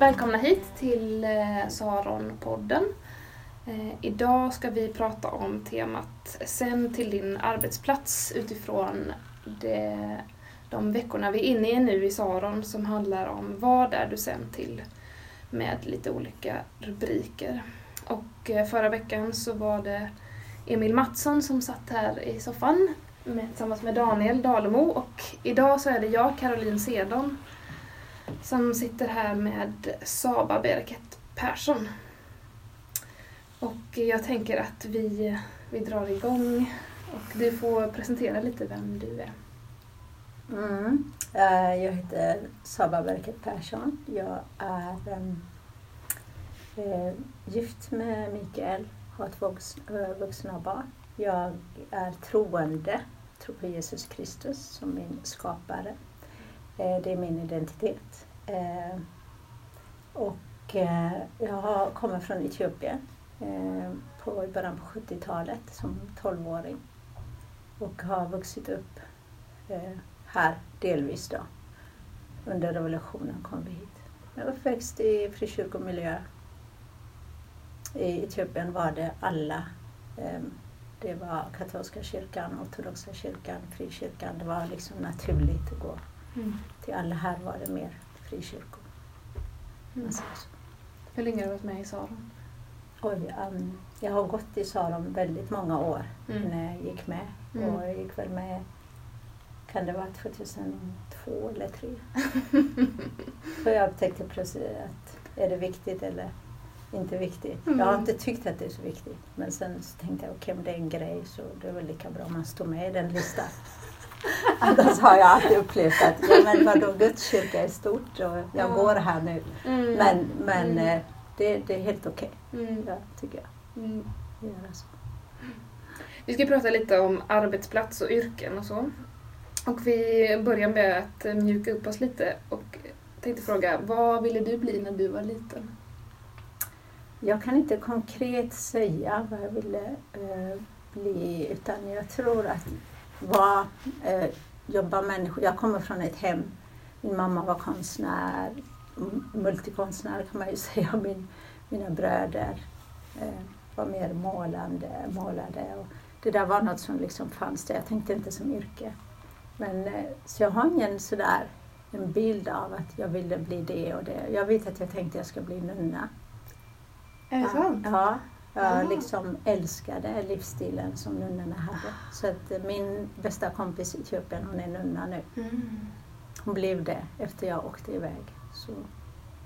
välkomna hit till eh, Saron-podden. Eh, idag ska vi prata om temat Sen till din arbetsplats utifrån det, de veckorna vi är inne i nu i Saron som handlar om vad är du sen till med lite olika rubriker. Och eh, förra veckan så var det Emil Mattsson som satt här i soffan med, tillsammans med Daniel Dalemo och idag så är det jag, Caroline Sedon, som sitter här med Saba Bereket Persson. Och jag tänker att vi, vi drar igång och du får presentera lite vem du är. Mm. Eh, jag heter Saba Berket Persson. Jag är ehm, eh, gift med Mikael, har två eh, vuxna barn. Jag är troende, tror på Jesus Kristus som min skapare. Eh, det är min identitet. Eh, och eh, jag kommer från Etiopien på, i början på 70-talet som 12-åring och har vuxit upp här delvis då. Under revolutionen kom vi hit. Jag är uppväxt i frikyrkomiljö. I Etiopien var det alla det var katolska kyrkan, ortodoxa kyrkan, frikyrkan. Det var liksom naturligt att gå mm. till alla. Här var det mer frikyrkor. Mm. Hur länge har du varit med i Saron? Oj, um, jag har gått i Saron väldigt många år mm. när jag gick med. Mm. Och jag gick väl med, kan det vara 2002 eller 2003? För jag upptäckte plötsligt att är det viktigt eller inte viktigt. Mm. Jag har inte tyckt att det är så viktigt. Men sen så tänkte jag, okej okay, det är en grej så det är väl lika bra om man står med i den listan. Annars har jag alltid upplevt att, ja men vadå, Guds kyrka är stort och jag ja. går här nu. Mm. Men, men mm. Eh, det, det, är helt okej, okay, mm. ja, tycker jag. Mm. så. Vi ska prata lite om arbetsplats och yrken och så. Och vi börjar med att mjuka upp oss lite och tänkte fråga, vad ville du bli när du var liten? Jag kan inte konkret säga vad jag ville eh, bli utan jag tror att var, eh, jobba människor. Jag kommer från ett hem, min mamma var konstnär, multikonstnär kan man ju säga. Min, mina bröder eh, var mer målande, målade. Och det där var något som liksom fanns där. Jag tänkte inte som yrke. Men, eh, så jag har ingen sådär en bild av att jag ville bli det och det. Jag vet att jag tänkte att jag ska bli nunna. Är det sant? Ja, jag liksom älskade livsstilen som nunnorna hade. Så att eh, min bästa kompis i Etiopien, hon är nunna nu. Mm. Hon blev det efter jag åkte iväg. Så,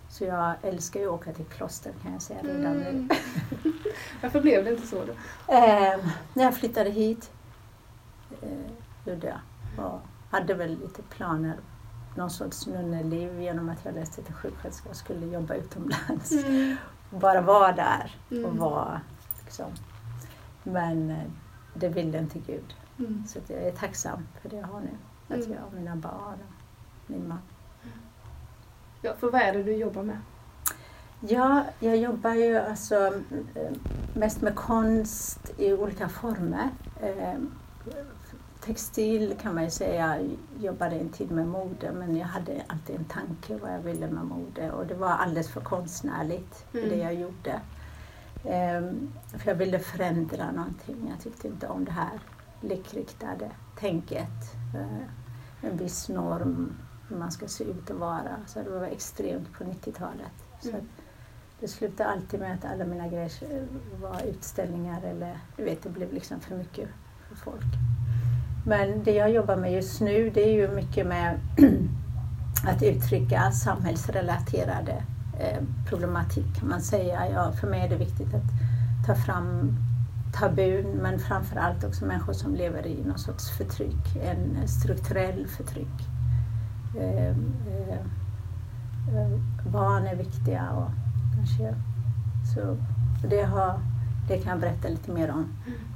så jag älskar ju att åka till kloster kan jag säga redan mm. nu. Varför blev det inte så då? Eh, när jag flyttade hit eh, gjorde jag. Och hade väl lite planer någon sorts nunneliv genom att jag läste till sjuksköterska och skulle jobba utomlands. Mm bara vara där och mm. vara liksom. Men eh, det ville inte Gud. Mm. Så jag är tacksam för det jag har nu. Att mm. jag har mina barn och min man. Ja, för vad är det du jobbar med? Ja, jag jobbar ju alltså eh, mest med konst i olika former. Textil kan man ju säga, jag jobbade en tid med mode men jag hade alltid en tanke vad jag ville med mode och det var alldeles för konstnärligt mm. det jag gjorde. Um, för jag ville förändra någonting. Jag tyckte inte om det här likriktade tänket. Uh, en viss norm, hur man ska se ut och vara. Så det var extremt på 90-talet. Mm. det slutade alltid med att alla mina grejer var utställningar eller du vet, det blev liksom för mycket för folk. Men det jag jobbar med just nu det är ju mycket med att uttrycka samhällsrelaterade eh, problematik kan man säga. Ja, för mig är det viktigt att ta fram tabun men framförallt också människor som lever i någon sorts förtryck, en strukturell förtryck. Eh, eh, barn är viktiga och kanske så det, har, det kan jag berätta lite mer om,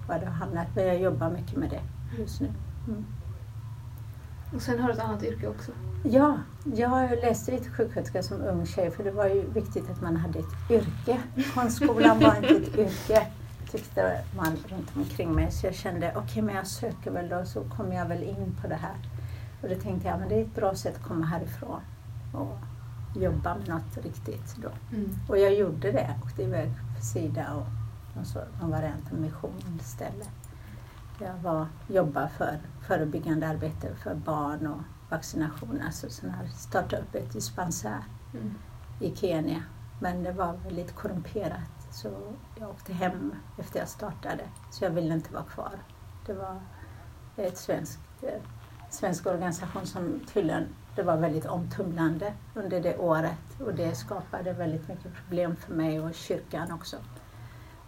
var det har hamnat. Men jag jobbar mycket med det just nu. Mm. Och sen har du ett annat yrke också? Ja, jag läste lite sjuksköterska som ung tjej för det var ju viktigt att man hade ett yrke. Konstskolan var inte ett yrke tyckte man runt omkring mig. Så jag kände, okej okay, men jag söker väl då så kommer jag väl in på det här. Och då tänkte jag, men det är ett bra sätt att komma härifrån och jobba med något riktigt då. Mm. Och jag gjorde det. Åkte iväg för Sida och någon, så, någon variant av mission istället. Jag var, jobbade för förebyggande arbete för barn och vaccination. Alltså sån här, startade upp ett dispensär Mm. i Kenya. Men det var väldigt korrumperat så jag åkte hem efter jag startade. Så jag ville inte vara kvar. Det var ett svensk, eh, svensk organisation som tydligen det var väldigt omtumlande under det året och det skapade väldigt mycket problem för mig och kyrkan också.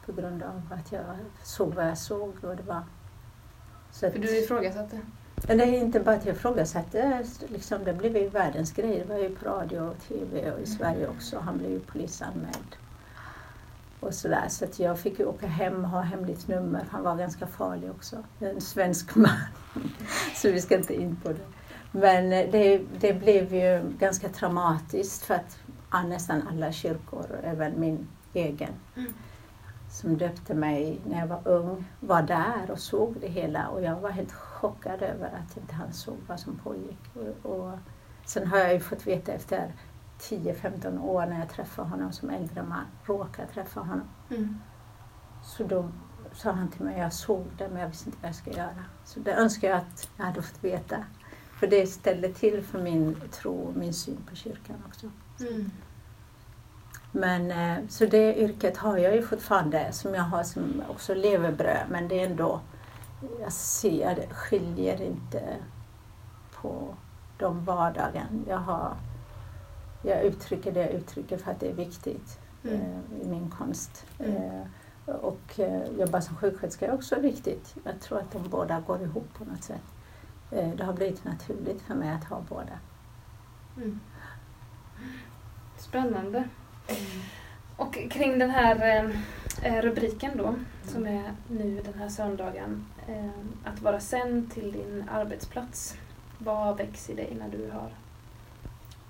På grund av att jag såg vad jag såg och det var så att, För du ifrågasatte? eller inte bara att jag ifrågasatte, liksom, det blev ju världens grej. Det var ju på radio och TV och i Sverige också. Han blev ju polisanmäld. Och sådär. Så att jag fick ju åka hem och ha hemligt nummer. Han var ganska farlig också. En svensk man. Så vi ska inte in på det. Men eh, det, det blev ju ganska traumatiskt för att nästan alla kyrkor, även min egen, Mm. Som döpte mig när jag var ung, var där och såg det hela. Och jag var helt chockad över att inte han såg vad som pågick. Och, och sen har jag ju fått veta efter 10-15 år när jag träffade honom som äldre man, råkade träffa honom. Mm. Så då sa han till mig, jag såg det men jag visste inte vad jag ska göra. Så det önskar jag att jag hade fått veta. För det ställde till för min tro och min syn på kyrkan också. Mm. Men, eh, så det yrket har jag ju fortfarande som jag har som också levebröd men det är ändå, jag ser, det skiljer inte på de vardagen jag har. Jag uttrycker det jag uttrycker för att det är viktigt Mm. eh, i min konst. Mm. Eh, och eh, jobba som sjuksköterska är också viktigt. Jag tror att de båda går ihop på något sätt. Eh, det har blivit naturligt för mig att ha båda. Mm. Spännande. Och kring den här eh, rubriken då, som är nu den här söndagen, eh, att vara sänd till din arbetsplats. Vad väcks i dig när du hör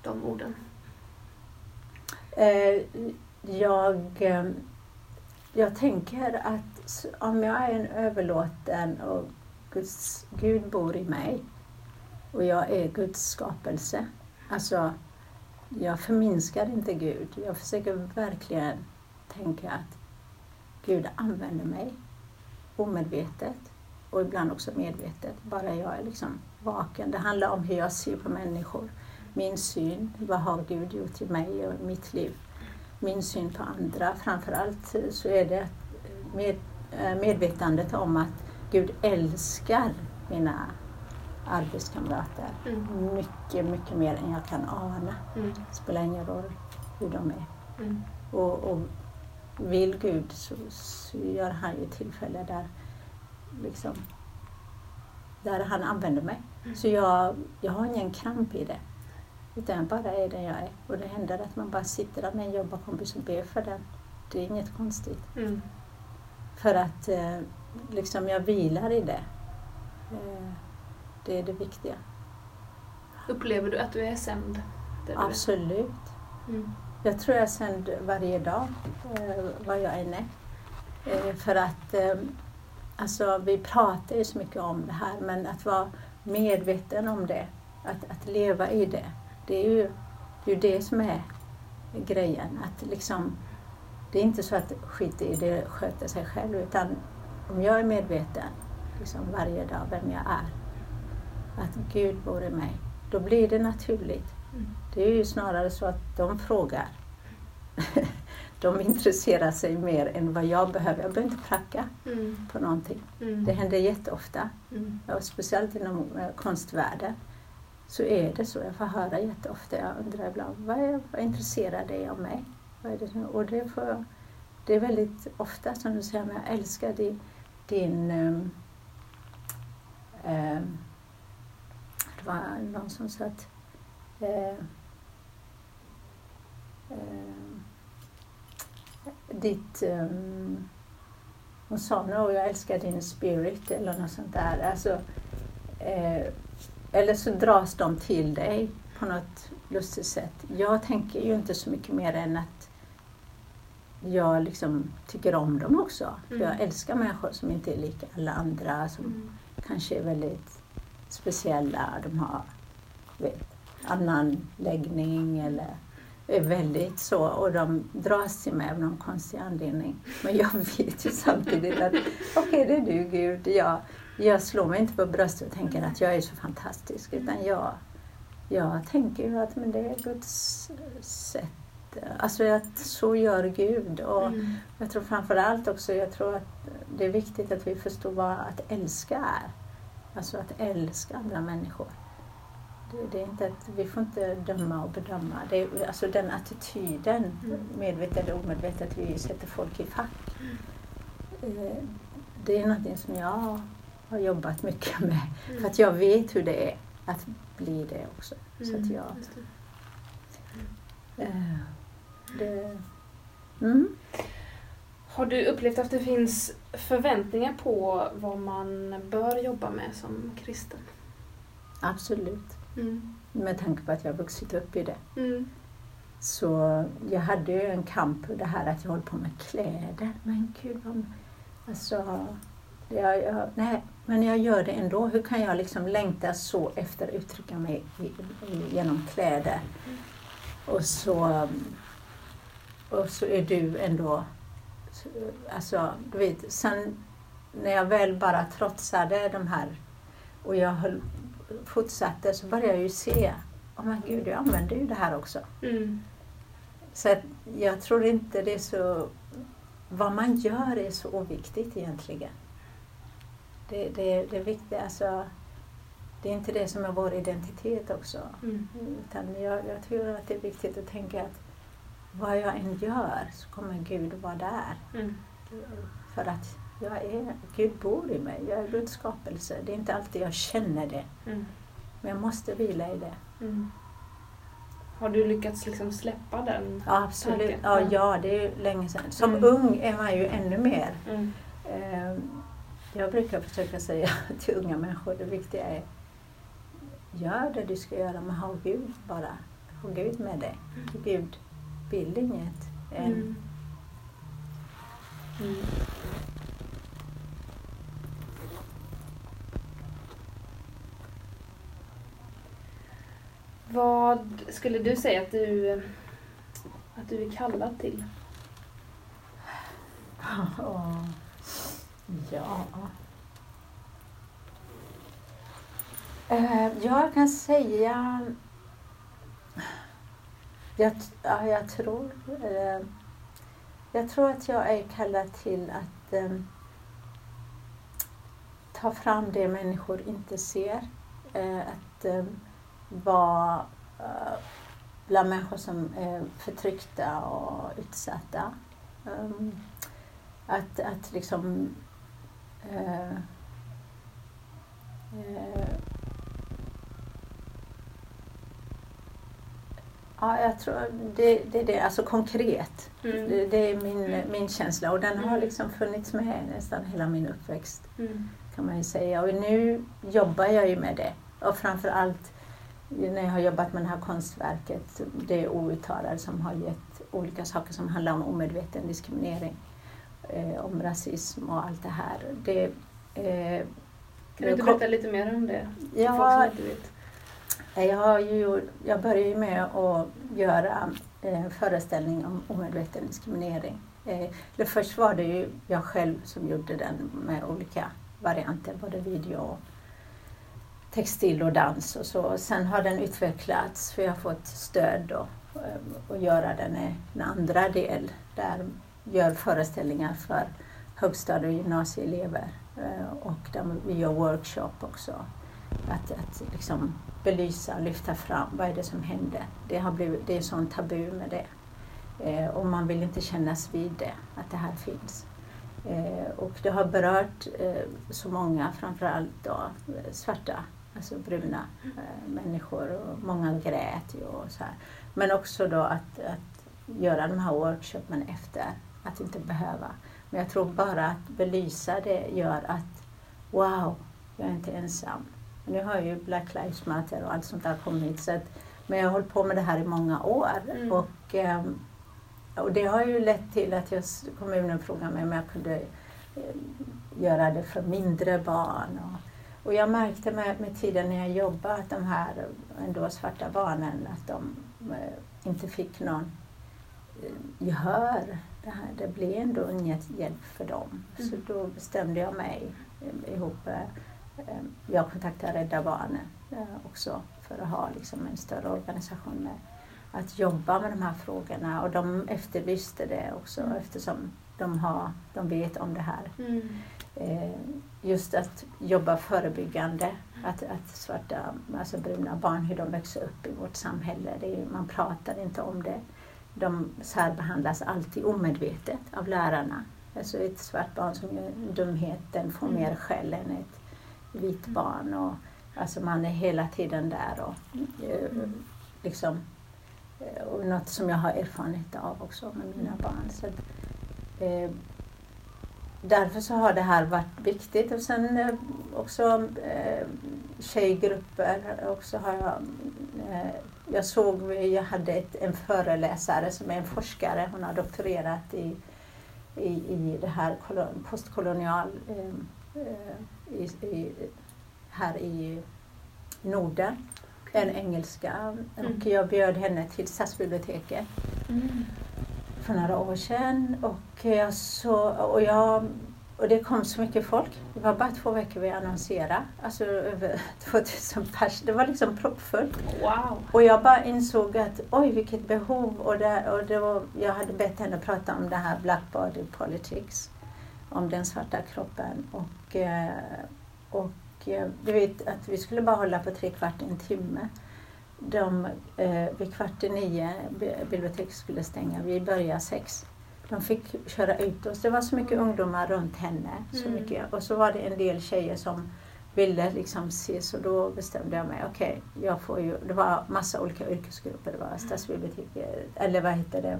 de orden? Eh, jag, eh, jag tänker att om jag är en överlåten och Guds, Gud bor i mig och jag är Guds skapelse. Alltså, jag förminskar inte Gud. Jag försöker verkligen tänka att Gud använder mig omedvetet och ibland också medvetet. Bara jag är liksom vaken. Det handlar om hur jag ser på människor. Min syn, vad har Gud gjort i mig och mitt liv? Min syn på andra. Framförallt så är det med, eh, medvetandet om att Gud älskar mina arbetskamrater Mm. mycket, mycket mer än jag kan ana. Mm. Det spelar ingen roll hur de är. Mm. Och, och vill Gud så, så gör han ju tillfälle där, liksom, där han använder mig. Så jag, jag har ingen kramp i det. Utan jag bara är den jag är. Och det händer att man bara sitter där med en jobbarkompis och ber för den. Det är inget konstigt. Mm. För att eh, liksom jag vilar i det. Det är det viktiga. Upplever du att du är sänd? är? Absolut. Mm. Jag tror jag sänder varje dag, eh, vad jag än är. Eh, för att eh, alltså, vi pratar ju så mycket om det här, men att vara medveten om det, att, att leva i det, det är ju det, är det som är grejen. Att liksom, det är inte så att skit i det sköter sig själv, utan om jag är medveten liksom, varje dag vem jag är, att Gud bor i mig, då blir det naturligt. Mm. Det är ju snarare så att de frågar. De intresserar sig mer än vad jag behöver. Jag behöver inte pracka Mm. på någonting. Mm. Det händer jätteofta, Mm. och speciellt inom eh, konstvärlden. Så är det så. Jag får höra jätteofta. Jag undrar ibland, vad, är, vad intresserar dig av mig? Det och det, får, jag- det är väldigt ofta som du säger, men jag älskar din, din ehm, ehm, det var någon som sa att eh, eh, ditt um, hon sa nog jag älskar din spirit eller något sånt där. Alltså, eh, eller så dras de till dig på något lustigt sätt. Jag tänker ju inte så mycket mer än att jag liksom tycker om dem också. För Mm. jag älskar människor som inte är lika alla andra, som Mm. kanske är väldigt speciella. De har vet, annan läggning eller är väldigt så och de dras till mig av någon konstig anledning. Men jag vet ju samtidigt att okej, okay, det är du Gud. Jag, jag slår mig inte på bröstet och tänker att jag är så fantastisk utan jag, jag tänker ju att men det är Guds sätt. Alltså att så gör Gud. Och mm. Jag tror framför allt också jag tror att det är viktigt att vi förstår vad att älska är. Alltså att älska andra människor. Det, det är inte att, vi får inte döma och bedöma. Det är, alltså den attityden, mm. medvetet eller omedvetet, vi sätter folk i fack. Eh, det är någonting som jag har jobbat mycket med. Mm. För att jag vet hur det är att bli det också. Så att mm, jag... Uh, det, mm. Har du upplevt att det finns förväntningar på vad man bör jobba med som kristen? Absolut. Mm. Med tanke på att jag har vuxit upp i det. Mm. Så jag hade ju en kamp, det här att jag håller på med kläder. Men gud, vad, alltså, jag, jag, nej, men jag gör det ändå. Hur kan jag liksom längta så efter att uttrycka mig genom kläder? Mm. Och, så, och så är du ändå... Alltså, du vet, sen när jag väl bara trotsade de här och jag höll, fortsatte så började jag ju se, oh men gud, jag använder ju det här också. Mm. Så att jag tror inte det är så... Vad man gör är så oviktigt egentligen. Det, det, det är viktigt, alltså, det är inte det som är vår identitet också. Mm. Utan jag, jag tror att det är viktigt att tänka att vad jag än gör så kommer Gud vara där. Mm. För att jag är, Gud bor i mig, jag är Guds skapelse. Det är inte alltid jag känner det. Mm. Men jag måste vila i det. Mm. Har du lyckats liksom släppa den ja, Absolut. Ja, ja, det är länge sedan. Som mm. ung är man ju ännu mer. Mm. Ehm, jag brukar försöka säga till unga människor, det viktiga är gör det du ska göra, men ha Gud bara. Ha Gud med dig. Mm. Gud vill inget. Mm. Mm. Vad skulle du säga att du, att du är kallad till? Ja... Uh, jag kan säga... Jag, ja, jag tror... eh, jag tror att jag är kallad till att eh, ta fram det människor inte ser. Eh, att eh, vara eh, bland människor som är förtryckta och utsatta. Um, att, att liksom eh, uh, uh, Ja, jag tror det, det är det, alltså konkret. Mm. Det, det, är min, mm. min känsla och den har mm. liksom funnits med nästan hela min uppväxt. Mm. Kan man ju säga. Och nu jobbar jag ju med det. Och framför allt när jag har jobbat med det här konstverket, det outtalade som har gett olika saker som handlar om omedveten diskriminering, eh, om rasism och allt det här. Det, eh, kan du inte berätta lite mer om det? Ja, folk som inte vet. Jag, har ju, jag började ju med att göra en föreställning om omedveten diskriminering. Eh, först var det ju jag själv som gjorde den med olika varianter, både video och textil och dans och så. Sen har den utvecklats för jag har fått stöd då, eh, att göra den i en andra del där gör föreställningar för högstadie och gymnasieelever eh, och där vi gör workshop också. Att, att liksom belysa, lyfta fram vad är det som händer. Det, har blivit, det är sån tabu med det. Eh, och man vill inte kännas vid det, att det här finns. Eh, och det har berört eh, så många, framförallt då, eh, svarta alltså bruna människor och många grät ju och så här. Men också då att, att göra de här workshopen efter, att inte behöva. Men jag tror bara att belysa det gör att wow, jag är inte ensam. Nu har ju Black Lives Matter och allt sånt där kommit så att, men jag har hållit på med det här i många år mm. och, ähm, och det har ju lett till att jag, kommunen frågade mig om jag kunde äh, göra det för mindre barn. Och, och jag märkte med, med tiden när jag jobbade att de här ändå svarta barnen, att de, inte fick någon eh, gehör. Det, här, det blev ändå inget hjälp för dem. Mm. Så då bestämde jag mig eh, ihop. Eh, eh, Jag kontaktade Rädda Barnen eh, också för att ha liksom en större organisation med att jobba med de här frågorna och de efterlyste det också Mm. eftersom de, har, de vet om det här. Mm. Eh, just att jobba förebyggande, att, att svarta, alltså bruna barn, hur de växer upp i vårt samhälle. Är, man pratar inte om det. De särbehandlas alltid omedvetet av lärarna. Alltså ett svart barn som gör en dumhet, den får Mm. mer skäll än ett vitt barn. Och, alltså man är hela tiden där och eh, Mm. liksom eh, och något som jag har erfarenhet av också med mina barn. Så eh, därför så har det här varit viktigt. Och sen eh, också eh, tjejgrupper. Också har jag, eh, jag såg, jag hade ett, en föreläsare som är en forskare. Hon har doktorerat i, i, i det här kolon, postkolonial eh, i, i, här i Norden. En engelska. Och jag bjöd henne till stadsbiblioteket Mm. för några år sedan. Och, jag så, och, jag, och det kom så mycket folk. Det var bara två veckor vi annonserade. Alltså över 2000 pers. Det var liksom proppfullt. Wow. Och jag bara insåg att oj vilket behov. Och, det, och det var, jag hade bett henne prata om det här Black Body Politics. Om den svarta kroppen. Och, eh, och eh, du vet att vi skulle bara hålla på tre kvart, en timme. De, eh, vid kvart i nio, bi- biblioteket skulle stänga, vi började sex. De fick köra ut oss. Det var så mycket ungdomar runt henne. Så Mm. mycket, och så var det en del tjejer som ville liksom se, så då bestämde jag mig, okej, jag får ju, det var massa olika yrkesgrupper. Det var stadsbiblioteket, eller vad heter det,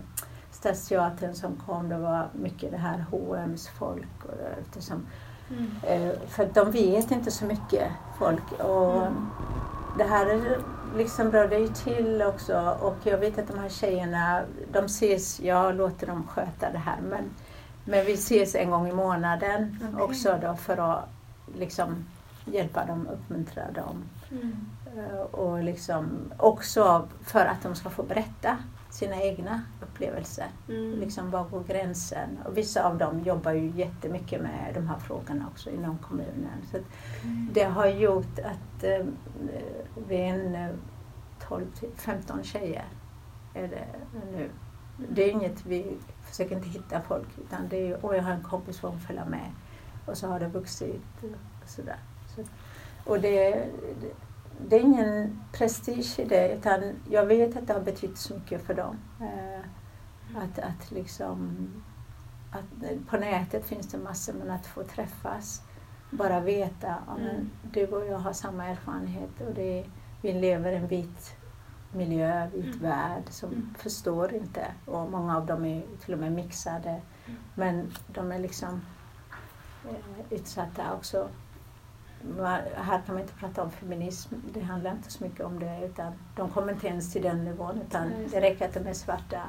Stadsteatern som kom, det var mycket det här H&M's folk. Och, det- eftersom, Mm. eh, för de vet inte så mycket, folk. Och Mm. det här är liksom är ju till också. Och jag vet att de här tjejerna, de ses, jag låter dem sköta det här. Men, men vi ses en gång i månaden Okej. också då för att liksom hjälpa dem, uppmuntra dem. Mm. Eh, Och liksom också för att de ska få berätta sina egna upplevelser. Mm. Liksom var går gränsen? Och vissa av dem jobbar ju jättemycket med de här frågorna också inom kommunen. Så att det har gjort att eh, vi är en eh, 12 till 15 tjejer är det nu. Det är inget, vi försöker inte hitta folk utan det är ju, jag har en kompis som följer med. Och så har det vuxit och sådär. Så, och det, det, det är ingen prestige i det utan jag vet att det har betytt så mycket för dem. Eh, att, att liksom, att på nätet finns det massor men att få träffas, bara veta ja, men Mm. du och jag har samma erfarenhet och det vi lever i en vit miljö, vit Mm. värld som Mm. förstår inte och många av dem är till och med mixade men de är liksom eh, utsatta också. Här kan man inte prata om feminism, det handlar inte så mycket om det utan de kommer inte ens till den nivån utan det räcker att de är svarta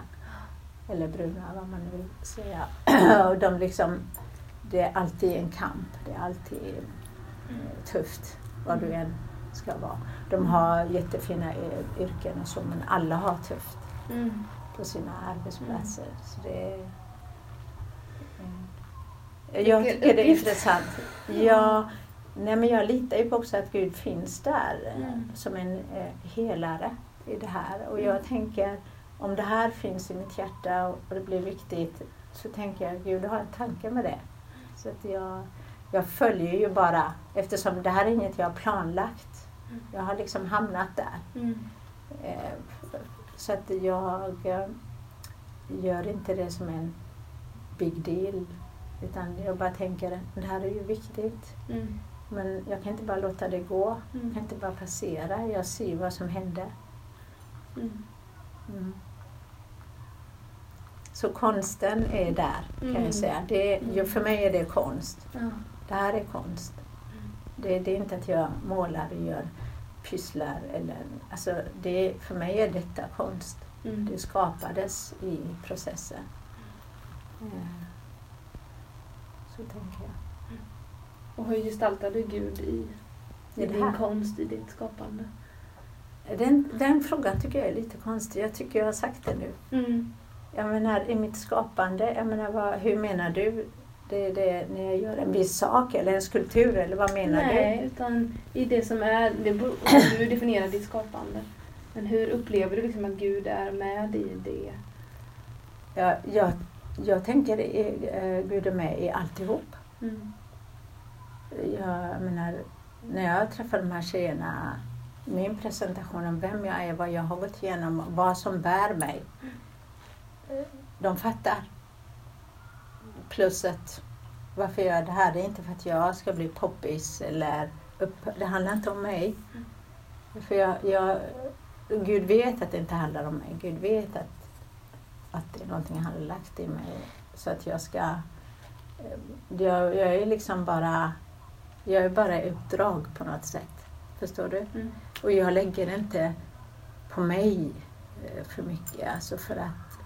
eller bruna, vad man nu vill säga. och de liksom, det är alltid en kamp, det är alltid eh, tufft vad du än ska vara. De har jättefina eh, yrken och så men alla har tufft Mm. på sina arbetsplatser. Så det är, eh, jag tycker det är intressant. Ja, nej men jag litar ju på också att Gud finns där eh, Mm. som en eh, helare i det här. Och Mm. jag tänker, om det här finns i mitt hjärta och det blir viktigt så tänker jag, Gud har en tanke med det. Så att jag, jag följer ju bara, eftersom det här är inget jag har planlagt. Mm. Jag har liksom hamnat där. Mm. Eh, Så att jag eh, gör inte det som en big deal. Utan jag bara tänker, det här är ju viktigt. Mm. Men jag kan inte bara låta det gå. Jag Mm. kan inte bara passera. Jag ser vad som händer. Mm. Mm. Så konsten är där kan Mm. jag säga. Det, är- Mm. för mig är det konst. Ja. Det här är konst. Det, det är inte att jag målar och gör pysslar. Eller, alltså det, för mig är detta konst. Mm. Det skapades i processen. Eh, Så tänker jag. Och hur gestaltar du Gud i, i din konst, i ditt skapande? Den, den frågan tycker jag är lite konstig. Jag tycker jag har sagt det nu. Mm. Jag menar i mitt skapande, jag menar, vad, hur menar du? Det är det när jag gör en viss sak eller en skulptur eller vad menar Nej, utan i det som är, det beror på hur du definierar ditt skapande. Men hur upplever du liksom att Gud är med i det? du? Jag, jag, jag tänker eh, Gud är med i alltihop. Mm. Jag menar, när jag träffar de här tjejerna, min presentation om vem jag är, vad jag har gått igenom, vad som bär mig. De fattar. Plus att varför jag gör det här, det är inte för att jag ska bli poppis eller upp, det handlar inte om mig. För jag, jag, Gud vet att det inte handlar om mig. Gud vet att, att det är någonting han har lagt i mig. Så att jag ska... Jag, jag är liksom bara... Jag är bara i uppdrag på något sätt. Förstår du? Mm. Och jag lägger inte på mig eh, för mycket. Alltså för att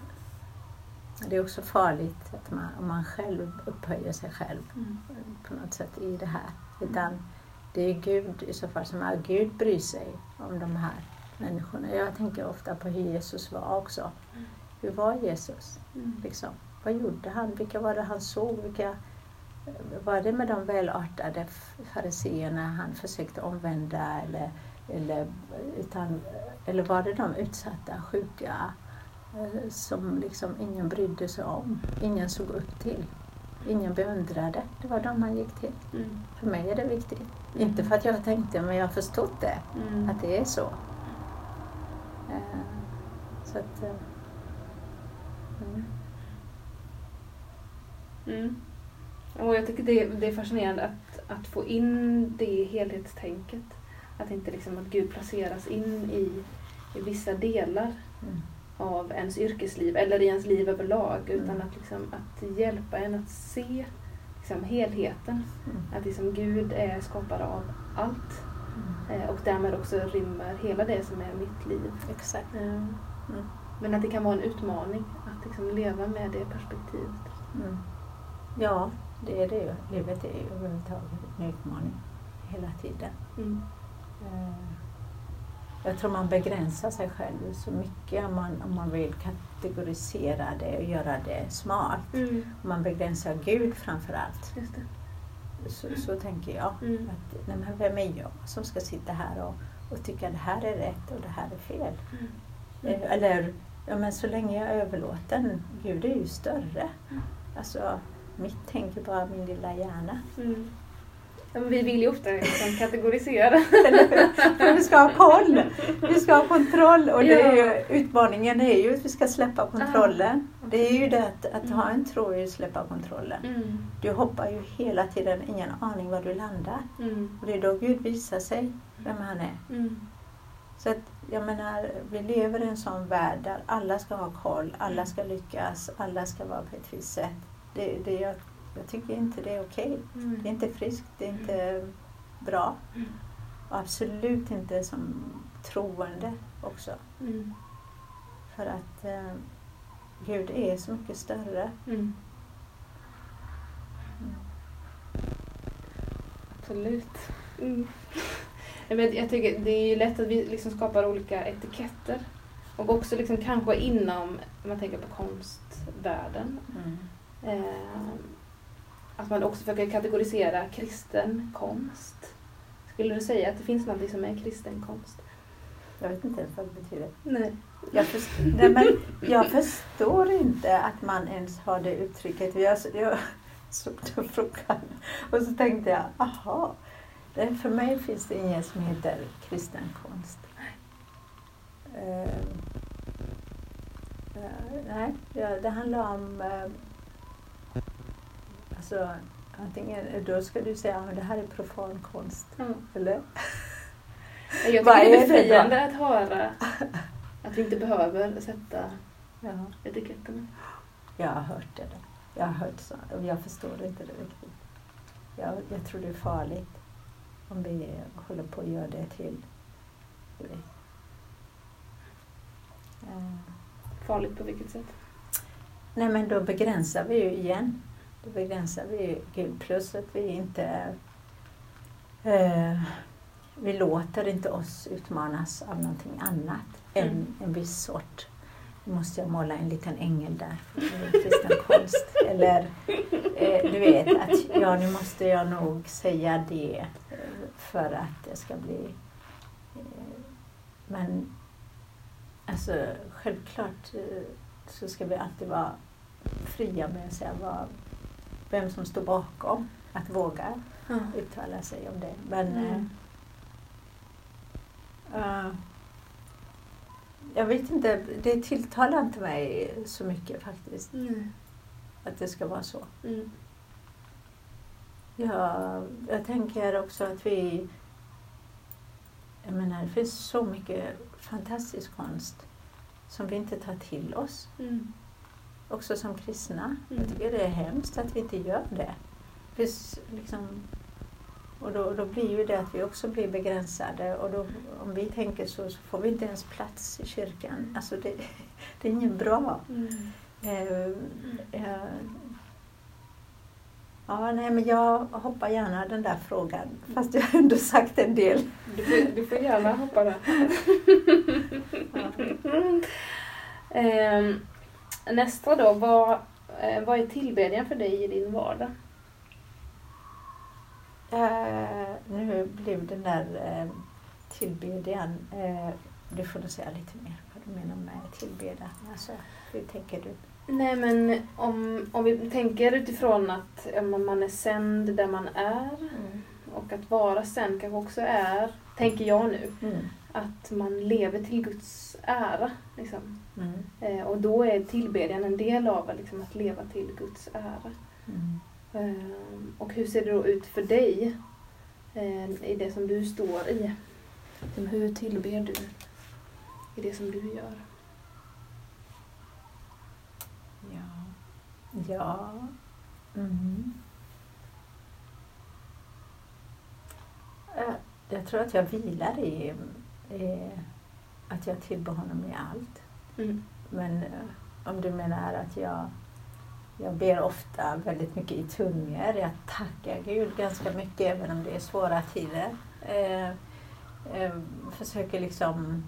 det är också farligt att man, om man själv upphöjer sig själv Mm. på något sätt i det här. Utan det är Gud i så fall som är Gud bryr sig om de här människorna. Jag tänker ofta på hur Jesus var också. Hur var Jesus? Mm. Liksom? Vad gjorde han? Vilka var det han såg? Vilka, var det med de välartade fariseerna han försökte omvända eller, eller, utan, eller var det de utsatta, sjuka eh, som liksom ingen brydde sig om? Ingen såg upp till? Ingen beundrade? Det var de han gick till. Mm. För mig är det viktigt. Inte för att jag tänkte, men jag har förstått det, Mm. att det är så. Eh, Så att... mm. Mm. Och jag tycker det, det är fascinerande att, att få in det helhetstänket. Att inte liksom att Gud placeras in i, i vissa delar Mm. av ens yrkesliv eller i ens liv överlag. Utan Mm. att, liksom, att hjälpa en att se liksom, helheten. Mm. Att liksom Gud är skapare av allt Mm. eh, och därmed också rymmer hela det som är mitt liv. Exakt. Eh, Men att det kan vara en utmaning att liksom leva med det perspektivet. Mm. Ja, det är det ju. Livet är ju överhuvudtaget en utmaning hela tiden. Mm. Eh, Jag tror man begränsar sig själv så mycket om man, om man vill kategorisera det och göra det smart. Mm. Man begränsar Gud framför allt. Just det. Så, så tänker jag. Mm. Att, nej men vem är jag som ska sitta här och, och tycka det här är rätt och det här är fel? Mm. Eh, Eller, ja men så länge jag är överlåten, Gud är ju större. Mm. Alltså, mitt tänker bara min lilla hjärna. Mm. Ja, vi vill ju ofta liksom kategorisera. Vi ska ha koll, vi ska ha kontroll och det är ju, utmaningen är ju att vi ska släppa kontrollen. Det är ju det att, att ha en tro är att släppa kontrollen. Mm. Du hoppar ju hela tiden, ingen aning var du landar. Mm. Och det är då Gud visar sig vem han är. Mm. Så att, jag menar, vi lever i en sån värld där alla ska ha koll, alla ska lyckas, alla ska vara på ett visst sätt. Det, det, jag, jag tycker inte det är okej. Mm. Det är inte friskt, det är inte bra. Mm. Och absolut inte som troende också. Mm. För att eh, Gud är så mycket större. Mm. Absolut. Mm. Jag tycker det är ju lätt att vi liksom skapar olika etiketter. Och också liksom kanske inom, om man tänker på konstvärlden, Mm. Eh, att man också försöker kategorisera kristen konst. Skulle du säga att det finns något som är kristen konst? Jag vet inte ens vad det betyder. Nej. Jag, först, nej, men jag förstår inte att man ens har det uttrycket. Jag, jag såg den frågan och så tänkte jag, aha. För mig finns det inget som heter kristen konst. Eh, eh, nej, ja, det handlar om... Eh, alltså, antingen, då ska du säga att det här är profan konst. Ja. Eller? Jag tycker Vad det är befriande att höra att vi inte behöver sätta Ja. etiketterna. Jag har hört det. Då. Jag har hört så, och jag förstår inte det riktigt. Jag, jag tror det är farligt om vi håller på att göra det till... Eh, Farligt på vilket sätt? nej men då begränsar vi ju igen. Då begränsar vi Gud plus att vi inte... Eh, vi låter inte oss utmanas av någonting annat än Mm. en viss sort. Nu måste jag måla en liten ängel där, för kristen konst. Eller eh, du vet, att ja, nu måste jag nog säga det eh, för att det ska bli... Eh, men alltså självklart eh, så ska vi alltid vara fria med att säga vad, vem som står bakom, att våga Ja. uttala sig om det. Men Mm. eh, jag vet inte, det tilltalar inte mig så mycket faktiskt, Mm. att det ska vara så. Mm. Jag, jag tänker också att vi... Jag menar, det finns så mycket fantastisk konst som vi inte tar till oss, Mm. Också som kristna. Mm. Jag tycker det är hemskt att vi inte gör det. finns liksom, och då, då blir ju det att vi också blir begränsade och då, om vi tänker så, så får vi inte ens plats i kyrkan. Alltså det, det är inget bra. Mm. Eh, eh, ja, nej, men jag hoppar gärna den där frågan, fast jag har ändå sagt en del. Du, får, du får gärna hoppa där. Ehm, nästa då, vad, eh, vad är tillbedjan för dig i din vardag? Eh, nu blev den där eh, tillbedjan, eh, du får nog säga lite mer vad du menar med tillbedjan. Alltså, hur tänker du? Nej men om, om vi tänker utifrån att man är sänd där man är och att vara sänd kanske också är, tänker jag nu, Mm. att man lever till Guds ära. Liksom. Mm. Eh, och då är tillbedjan en del av liksom, att leva till Guds ära. Mm. Och hur ser det då ut för dig eh, i det som du står i? Liksom, Hur tillber du i det som du gör? Ja. Ja. Mm. Jag tror att jag vilar i, i att jag tillber honom i allt. Mm. Men eh, om du menar att jag, jag ber ofta väldigt mycket i tungor. Jag tackar Gud ganska mycket även om det är svåra tider. Eh, eh, försöker liksom...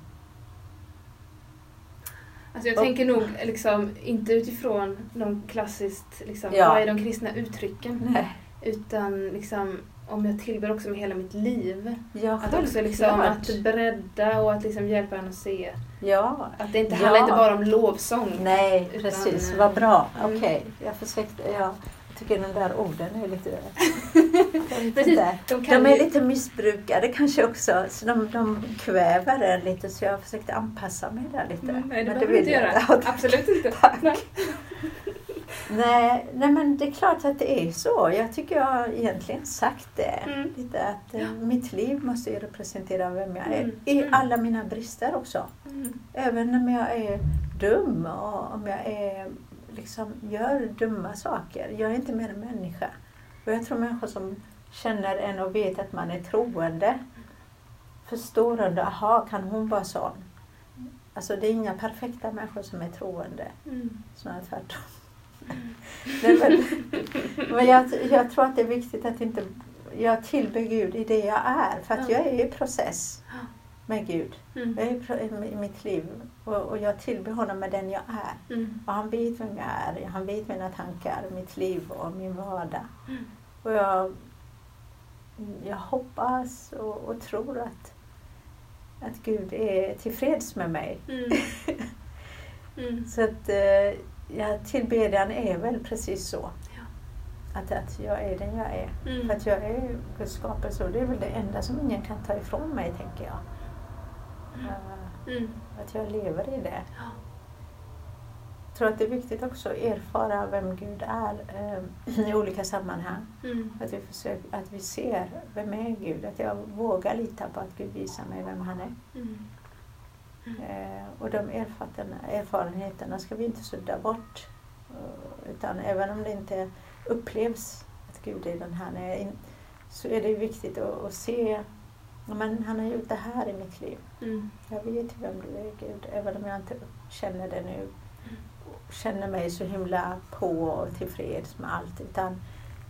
Alltså jag Och- tänker nog liksom, inte utifrån de klassiskt, liksom, Ja. vad är de kristna uttrycken? Nej, Utan liksom, om jag tillber också med hela mitt liv. ja, Att också liksom, att bredda och att liksom hjälpa en att se. Ja, Att det inte Ja. handlar inte bara om lovsång. nej Utan, precis. eh, Vad bra. mm. Okej, jag försökte... Ja, jag tycker den där orden är lite... Precis. De De är ju- lite missbrukade kanske också, så de, de kväver en lite så jag försökte anpassa mig där lite. Mm, nej, det behöver du inte göra. Absolut inte. Tack. Nej. Nej, men det är klart att det är så. Jag tycker jag har egentligen sagt det. Mm. Lite att eh, mitt liv måste ju representera vem jag är. Mm, I mm. alla mina brister också. Mm. Även om jag är dum och om jag är, liksom, gör dumma saker. Jag är inte mer än människa. Och jag tror människor som känner en och vet att man är troende förstår ändå, aha, kan hon vara sån? Alltså det är inga perfekta människor som är troende, Mm. snarare tvärtom. Nej, men men jag, jag tror att det är viktigt att inte... Jag tillber Gud i det jag är, för att Ja. jag är i process med Gud. Mm. Jag är i mitt liv och, och jag tillber honom med den jag är. Mm. Och han vet vem jag är, han vet mina tankar, mitt liv och min vardag. Mm. Och jag, jag hoppas och, och tror att, att Gud är tillfreds med mig. Mm. Mm. Så att eh, ja, tillbedjan är väl precis så. Ja. Att, att jag är den jag är. Mm. För att jag är Guds skapelse och det är väl det enda som ingen kan ta ifrån mig, tänker jag. Mm. att jag lever i det. Ja. Jag tror att det är viktigt också att erfara vem Gud är eh, i olika sammanhang. Mm. Att vi, försöker, att vi ser vem är Gud, att jag vågar lita på att Gud visar mig vem han är. Mm. Eh, och de erfarenheterna, ska vi inte sudda bort. Eh, utan även om det inte upplevs att Gud är den han är, in- så är det viktigt att, se men han har gjort det här i mitt liv. Mm. Jag vet vem du är Gud, även om jag inte känner det nu. Känner mig så himla på och tillfreds med allt. Utan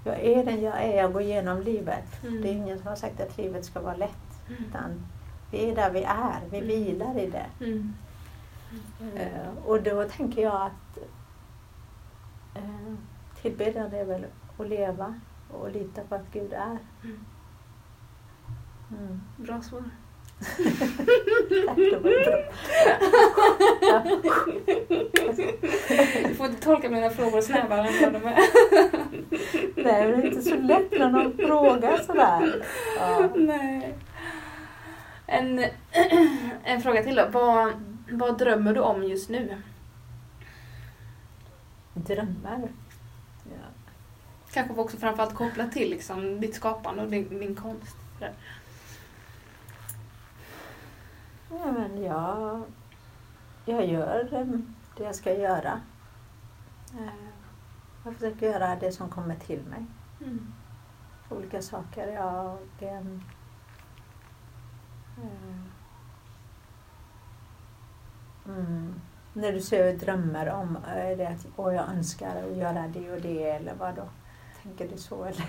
jag är den jag är, jag går igenom livet. Mm. Det är ingen som har sagt att livet ska vara lätt. Utan vi är där vi är, vi Mm. vilar i det. Mm. Eh, och då tänker jag att eh, tillbedjan är väl att leva och lita på att Gud är. Mm. Mm. Bra svar. Tack, det var bra. Du får inte tolka mina frågor snävare än vad de är. Nej, men det är inte så lätt när någon frågar sådär. Ja. Nej. En, en fråga till då. Vad, vad drömmer du om just nu? Drömmar. Ja. Kanske också framförallt kopplat till liksom, ditt skapande och din, din konst. Ja, men jag, jag gör det jag ska göra. Eh, Jag försöker göra det som kommer till mig. Mm. Olika saker. Jag, mm, när du säger drömmar om, är det att åh, jag önskar att göra det och det eller vad då? Tänker du så eller?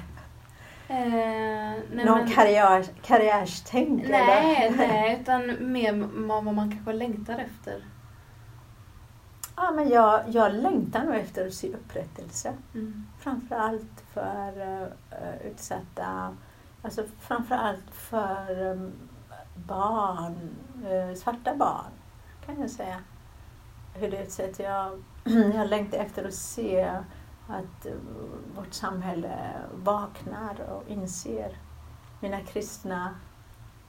Eh, nej, Någon men- karriär, karriärstänk Nej, eller? nej, utan mer vad man kanske längtar efter. Ja, men jag, jag längtar nog efter att se upprättelse. Mm. Framförallt för uh, utsatta, alltså framförallt för um, barn, eh, svarta barn kan jag säga. Hur det utsätts. Jag, jag längtar efter att se att eh, vårt samhälle vaknar och inser mina kristna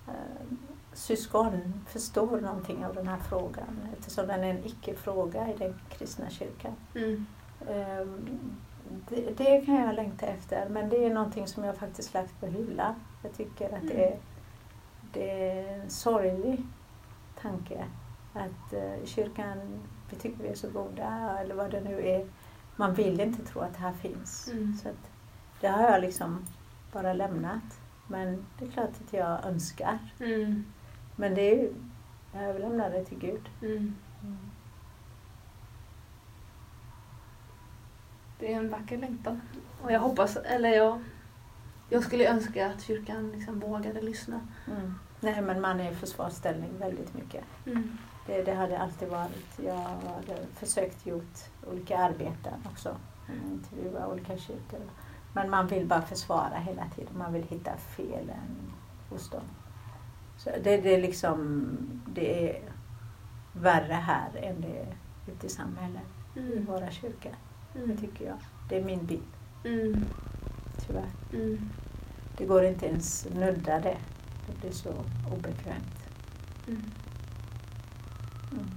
eh, syskon förstår någonting av den här frågan eftersom den är en icke-fråga i den kristna kyrkan. Mm. Ehm, Det, det kan jag längta efter men det är någonting som jag faktiskt lagt på hyllan. Jag tycker att det, är, det är en sorglig tanke att eh, kyrkan, vi tycker vi är så goda eller vad det nu är. Man vill inte tro att det här finns. Mm. Så att det har jag liksom bara lämnat. Men det är klart att jag önskar. Mm. Men det är ju, jag överlämnar det till Gud. Mm. Det är en vacker längtan. Och jag hoppas, eller jag, jag skulle önska att kyrkan liksom vågade lyssna. Mm. Nej men man är i försvarsställning väldigt mycket. Mm. Det, det hade alltid varit. Jag hade försökt gjort olika arbeten också. Intervjua olika kyrkor. Men man vill bara försvara hela tiden. Man vill hitta felen hos dem. Så det, det är liksom, det är värre här än det är ute i samhället, i Mm. våra kyrkor. Det Mm. tycker jag. Det är min bild, Mm. Tyvärr. Mm. Det går inte ens nudda det. Det blir så obekvämt. Mm. Mm.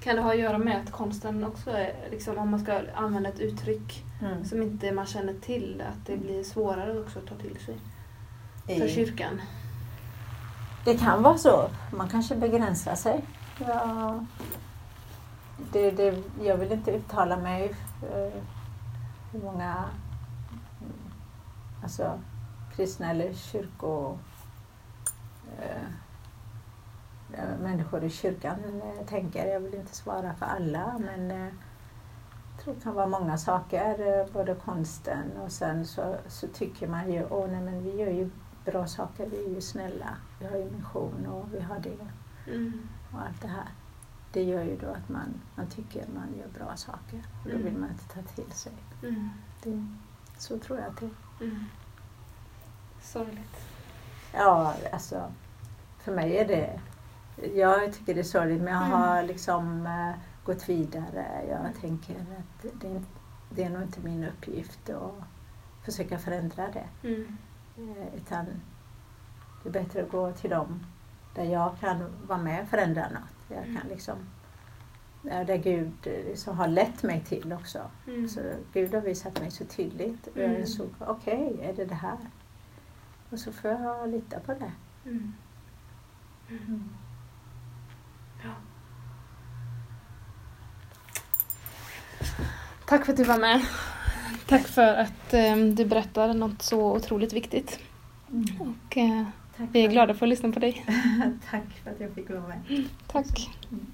Kan det ha att göra med att konsten också är, liksom, om man ska använda ett uttryck Mm. som inte man känner till, att det blir svårare också att ta till sig för I- kyrkan? Det kan vara så. Man kanske begränsar sig. Ja, det, det, jag vill inte uttala mig eh, hur många alltså, kristna eller kyrko eh, eh, människor i kyrkan eh, tänker. Jag vill inte svara för alla men eh, jag tror det kan vara många saker, både konsten och sen så, så tycker man ju, åh nej men vi gör ju bra saker, vi är ju snälla, vi har ju mission och vi har det Mm. och allt det här. Det gör ju då att man, man tycker man gör bra saker och då Mm. vill man inte ta till sig. Mm. Det, så tror jag att det är. Mm. Sorgligt. Ja, alltså för mig är det, jag tycker det är sorgligt men jag Mm. har liksom eh, gått vidare. Jag tänker att det, är- det är nog inte min uppgift att försöka förändra det. Mm. Eh, Utan det är bättre att gå till dem där jag kan vara med och förändra något. Jag Mm. kan liksom, där Gud liksom har lett mig till också. Mm. Så Gud har visat mig så tydligt. Och jag Mm. insåg, okej, är det det här? Och så får jag lita på det. Mm. Mm. Ja. Tack för att du var med. Tack för att eh, du berättade något så otroligt viktigt. Och eh, Tack, vi är glada för att lyssna på dig. tack för att jag fick vara med. Tack. Mm.